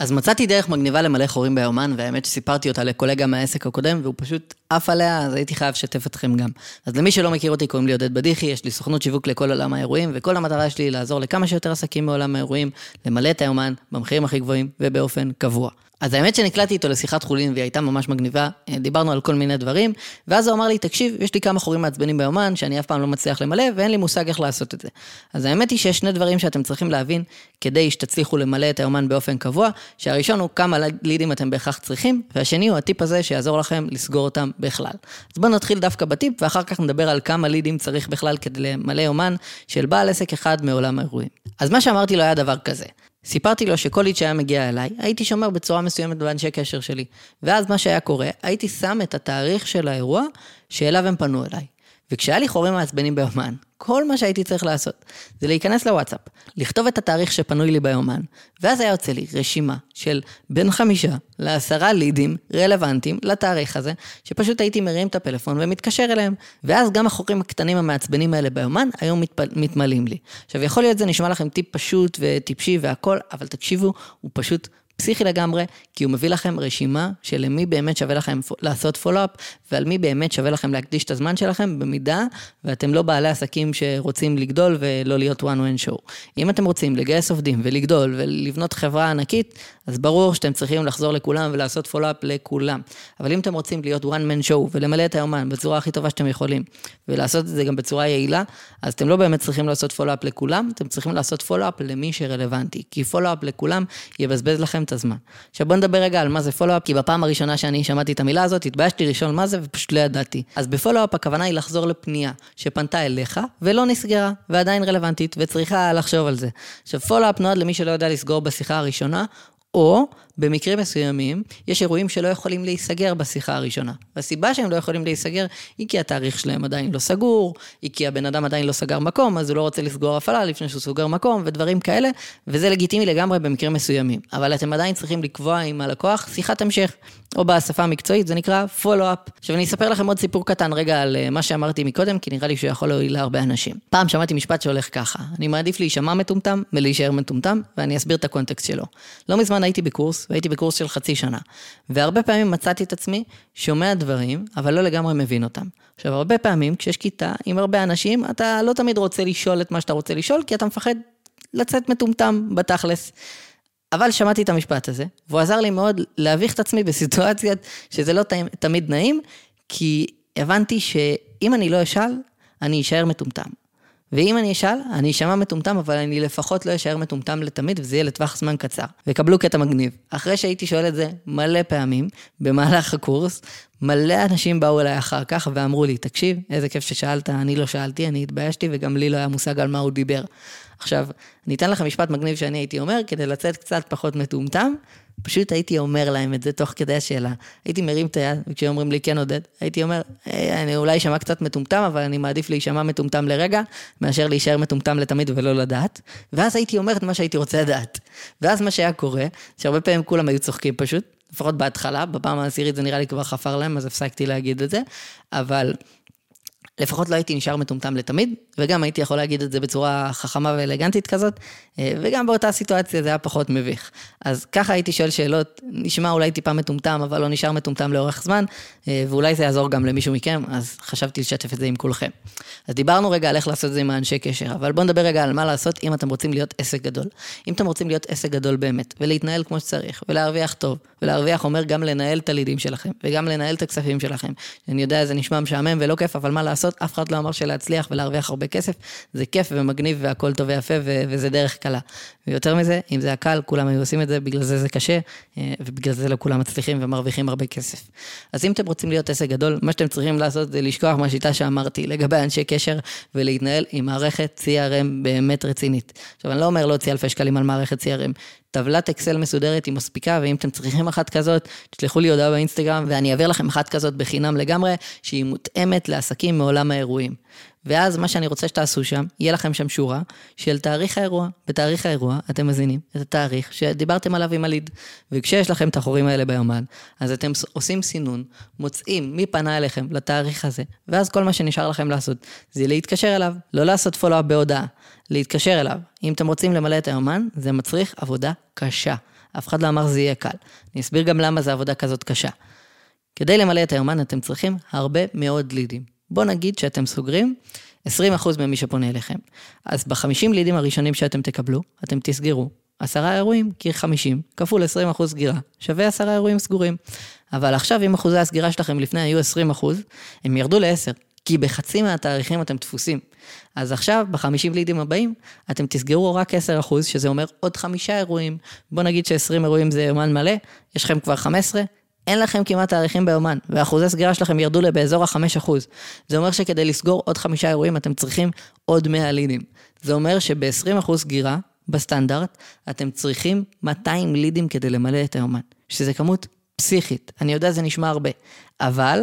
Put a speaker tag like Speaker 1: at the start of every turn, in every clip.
Speaker 1: אז מצאתי דרך מגניבה למלא חורים ביומן, והאמת שסיפרתי אותה לקולגה מהעסק הקודם, והוא פשוט עף עליה, אז הייתי חייב לשתף אתכם גם. אז למי שלא מכיר אותי, קוראים לי עודד בדיחי, יש לי סוכנות שיווק לכל עולם האירועים, וכל המטרה שלי היא לעזור לכמה שיותר עסקים מעולם האירועים, למלא את היומן במחירים הכי גבוהים ובאופן קבוע. אז האמת שנקלטתי איתו לשיחת חולין והיא הייתה ממש מגניבה, אה, דיברנו על כל מיני דברים, ואז הוא אמר לי, תקשיב, יש לי כמה חורים מעצבנים ביומן שאני אף פעם לא מצליח למלא ואין לי מושג איך לעשות את זה. אז האמת היא שיש שני דברים שאתם צריכים להבין כדי שתצליחו למלא את היומן באופן קבוע, שהראשון הוא כמה לידים אתם בהכרח צריכים, והשני הוא הטיפ הזה שיעזור לכם לסגור אותם בכלל. אז בואו נתחיל דווקא בטיפ ואחר כך נדבר על כמה לידים צריך בכלל כדי למלא יומן של בעל עסק אחד מעולם האירועים. אז מה שאמרתי לו היה דבר כזה. סיפרתי לו שכל ליד שהיה מגיע אליי, הייתי שומר בצורה מסוימת באנשי קשר שלי. ואז מה שהיה קורה, הייתי שם את התאריך של האירוע שאליו הם פנו אליי. וכשהיה לי חורים מעצבנים ביומן, כל מה שהייתי צריך לעשות זה להיכנס לוואטסאפ, לכתוב את התאריך שפנוי לי ביומן, ואז היה יוצא לי רשימה של בין חמישה לעשרה לידים רלוונטיים לתאריך הזה, שפשוט הייתי מרים את הפלאפון ומתקשר אליהם. ואז גם החורים הקטנים המעצבנים האלה ביומן היו מתפ... מתמלאים לי. עכשיו, יכול להיות זה נשמע לכם טיפ פשוט וטיפשי והכל, אבל תקשיבו, הוא פשוט פסיכי לגמרי, כי הוא מביא לכם רשימה של למי באמת שווה לכם לעשות follow-up, ועל מי באמת שווה לכם להקדיש את הזמן שלכם, במידה ואתם לא בעלי עסקים שרוצים לגדול ולא להיות one man show. אם אתם רוצים לגייס עובדים ולגדול ולבנות חברה ענקית, אז ברור שאתם צריכים לחזור לכולם ולעשות follow-up לכולם. אבל אם אתם רוצים להיות one man show ולמלא את היומן בצורה הכי טובה שאתם יכולים, ולעשות את זה גם בצורה יעילה, אז אתם לא באמת צריכים לעשות follow-up לכולם, אתם צריכים לעשות follow-up למי שרלוונטי. כי follow-up לכולם יבזבז לכם את הזמן. עכשיו בואו נדבר רגע על מה זה פולו-אפ, כי בפעם הראשונה שאני שמעתי את המילה הזאת, התביישתי לשאול מה זה ופשוט לא ידעתי. אז בפולו-אפ הכוונה היא לחזור לפנייה שפנתה אליך ולא נסגרה, ועדיין רלוונטית, וצריכה לחשוב על זה. עכשיו פולו-אפ נועד למי שלא יודע לסגור בשיחה הראשונה, או במקרים מסוימים, יש אירועים שלא יכולים להיסגר בשיחה הראשונה. והסיבה שהם לא יכולים להיסגר, היא כי התאריך שלהם עדיין לא סגור, היא כי הבן אדם עדיין לא סגר מקום, אז הוא לא רוצה לסגור הפעלה לפני שהוא סוגר מקום, ודברים כאלה, וזה לגיטימי לגמרי במקרים מסוימים. אבל אתם עדיין צריכים לקבוע עם הלקוח שיחת המשך, או בשפה המקצועית, זה נקרא follow-up. עכשיו אני אספר לכם עוד סיפור קטן רגע על אה, מה שאמרתי מקודם, כי נראה לי שהוא יכול להועיל להרבה אנשים. פעם שמעתי משפט שהולך ככה, אני מעדיף להישמע מטומטם מלהישאר מטומטם, ואני אסביר את הקונטקסט שלו. לא מזמן הייתי בקורס, והייתי בקורס של חצי שנה. והרבה פעמים מצאתי את עצמי שומע דברים, אבל לא לגמרי מבין אותם. עכשיו, הרבה פעמים כשיש כיתה עם הרבה אנשים, אתה לא תמיד רוצה לשאול את מה שאתה רוצה לשאול, כי אתה מפחד לצאת מטומטם בתכלס. אבל שמעתי את המשפט הזה, והוא עזר לי מאוד להביך את עצמי בסיטואציות שזה לא תמיד נעים, כי הבנתי שאם אני לא אשאל, אני אשאר מטומטם. ואם אני אשאל, אני אשמע מטומטם, אבל אני לפחות לא אשאר מטומטם לתמיד, וזה יהיה לטווח זמן קצר. וקבלו קטע מגניב. אחרי שהייתי שואל את זה מלא פעמים, במהלך הקורס, מלא אנשים באו אליי אחר כך ואמרו לי, תקשיב, איזה כיף ששאלת, אני לא שאלתי, אני התביישתי, וגם לי לא היה מושג על מה הוא דיבר. עכשיו, אני אתן לכם משפט מגניב שאני הייתי אומר, כדי לצאת קצת פחות מטומטם, פשוט הייתי אומר להם את זה תוך כדי השאלה. הייתי מרים את היד, וכשהם אומרים לי, כן עודד, הייתי אומר, אה, אני אולי אשמע קצת מטומטם, אבל אני מעדיף להישמע מטומטם לרגע, מאשר להישאר מטומטם לתמיד ולא לדעת. ואז הייתי אומר את מה שהייתי רוצה לדעת. ואז מה שהיה קורה, שהרבה פעמים כולם היו צוחקים פשוט, לפחות בהתחלה, בפעם העשירית זה נראה לי כבר חפר להם, אז הפסקתי להגיד את זה, אבל... לפחות לא הייתי נשאר מטומטם לתמיד, וגם הייתי יכול להגיד את זה בצורה חכמה ואלגנטית כזאת, אה, וגם באותה סיטואציה זה היה פחות מביך. אז ככה הייתי שואל שאלות, נשמע אולי טיפה מטומטם, אבל לא נשאר מטומטם לאורך זמן, אה, ואולי זה יעזור גם למישהו מכם, אז חשבתי לשתף את זה עם כולכם. אז דיברנו רגע על איך לעשות את זה עם האנשי קשר, אבל בואו נדבר רגע על מה לעשות אם אתם רוצים להיות עסק גדול. אם אתם רוצים להיות עסק גדול באמת, ולהתנהל כמו שצריך, ולהרוויח טוב, ולהרוויח אומר גם לנהל את הלידים שלכם, וגם לנהל את הכספים שלכם. אני יודע, זה נשמע משעמם ולא כיף, אבל מה לעשות, אף אחד לא אמר שלהצליח ולהרוויח הרבה כסף, זה כיף ומגניב והכל טוב ויפה ו- וזה דרך קלה. ויותר מזה, אם זה היה קל, כולם היו עושים את זה, בגלל זה זה קשה, אה, ובגלל זה לא כולם מצליחים ומרוויחים הרבה כסף. אז אם אתם רוצים להיות עסק גדול, מה שאתם צריכים לעשות זה לשכוח מהשיטה שאמרתי לגבי אנשי קשר, ולהתנהל עם מערכת CRM באמת רצינית. עכשיו, אני לא אומר להוציא אלפי שקלים על מערכת CRM, טבלת אקסל מסודרת היא מספיקה, ואם אתם צריכים אחת כזאת, תשלחו לי הודעה באינסטגרם, ואני אעביר לכם אחת כזאת בחינם לגמרי, שהיא מותאמת לעסקים מעולם האירועים. ואז מה שאני רוצה שתעשו שם, יהיה לכם שם שורה של תאריך האירוע. בתאריך האירוע אתם מזינים את התאריך שדיברתם עליו עם הליד. וכשיש לכם את החורים האלה ביומן, אז אתם עושים סינון, מוצאים מי פנה אליכם לתאריך הזה, ואז כל מה שנשאר לכם לעשות זה להתקשר אליו, לא לעשות פולו-אפ בהודעה, להתקשר אליו. אם אתם רוצים למלא את היומן, זה מצריך עבודה קשה. אף אחד לא אמר זה יהיה קל. אני אסביר גם למה זו עבודה כזאת קשה. כדי למלא את היומן אתם צריכים הרבה מאוד לידים. בואו נגיד שאתם סוגרים 20% ממי שפונה אליכם. אז ב-50 לידים הראשונים שאתם תקבלו, אתם תסגרו עשרה אירועים, כי 50 כפול 20 אחוז סגירה, שווה עשרה אירועים סגורים. אבל עכשיו, אם אחוזי הסגירה שלכם לפני היו 20 אחוז, הם ירדו ל-10, כי בחצי מהתאריכים אתם דפוסים. אז עכשיו, ב-50 לידים הבאים, אתם תסגרו רק 10 אחוז, שזה אומר עוד חמישה אירועים. בוא נגיד ש-20 אירועים זה יומן מלא, יש לכם כבר 15, אין לכם כמעט תאריכים ביומן, ואחוזי סגירה שלכם ירדו לבאזור ה-5%. זה אומר שכדי לסגור עוד חמישה אירועים, אתם צריכים עוד 100 לידים. זה אומר שב-20% סגירה, בסטנדרט, אתם צריכים 200 לידים כדי למלא את היומן, שזה כמות פסיכית. אני יודע, זה נשמע הרבה, אבל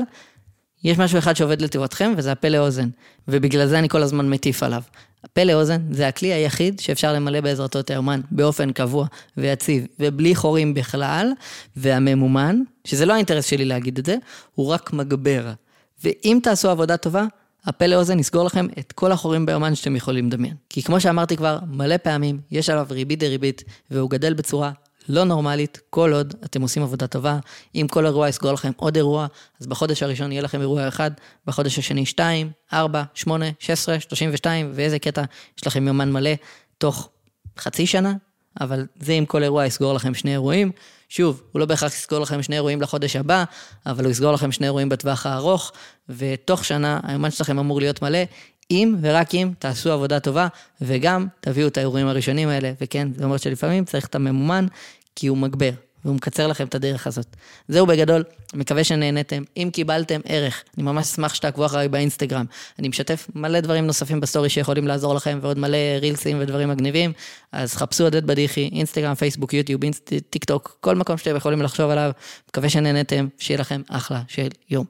Speaker 1: יש משהו אחד שעובד לטובתכם, וזה הפה לאוזן, ובגלל זה אני כל הזמן מטיף עליו. הפה לאוזן זה הכלי היחיד שאפשר למלא בעזרתו את היומן באופן קבוע ויציב, ובלי חורים בכלל, והממומן, שזה לא האינטרס שלי להגיד את זה, הוא רק מגבר. ואם תעשו עבודה טובה, הפה לאוזן יסגור לכם את כל החורים ביומן שאתם יכולים לדמיין. כי כמו שאמרתי כבר מלא פעמים, יש עליו ריבית דריבית, והוא גדל בצורה לא נורמלית, כל עוד אתם עושים עבודה טובה. אם כל אירוע יסגור לכם עוד אירוע, אז בחודש הראשון יהיה לכם אירוע אחד, בחודש השני 2, 4, 8, 16, 32, ואיזה קטע, יש לכם יומן מלא תוך חצי שנה, אבל זה אם כל אירוע יסגור לכם שני אירועים. שוב, הוא לא בהכרח יסגור לכם שני אירועים לחודש הבא, אבל הוא יסגור לכם שני אירועים בטווח הארוך, ותוך שנה היומן שלכם אמור להיות מלא, אם ורק אם תעשו עבודה טובה, וגם תביאו את האירועים הראשונים האלה, וכן, זה אומר שלפעמים צריך את הממומן, כי הוא מגבר. והוא מקצר לכם את הדרך הזאת. זהו בגדול, מקווה שנהנתם. אם קיבלתם ערך, אני ממש אשמח שתעקבו אחריי באינסטגרם. אני משתף מלא דברים נוספים בסטורי שיכולים לעזור לכם, ועוד מלא רילסים ודברים מגניבים. אז חפשו עודד בדיחי, אינסטגרם, פייסבוק, יוטיוב, טיק טוק, כל מקום שאתם יכולים לחשוב עליו. מקווה שנהנתם, שיהיה לכם אחלה של יום.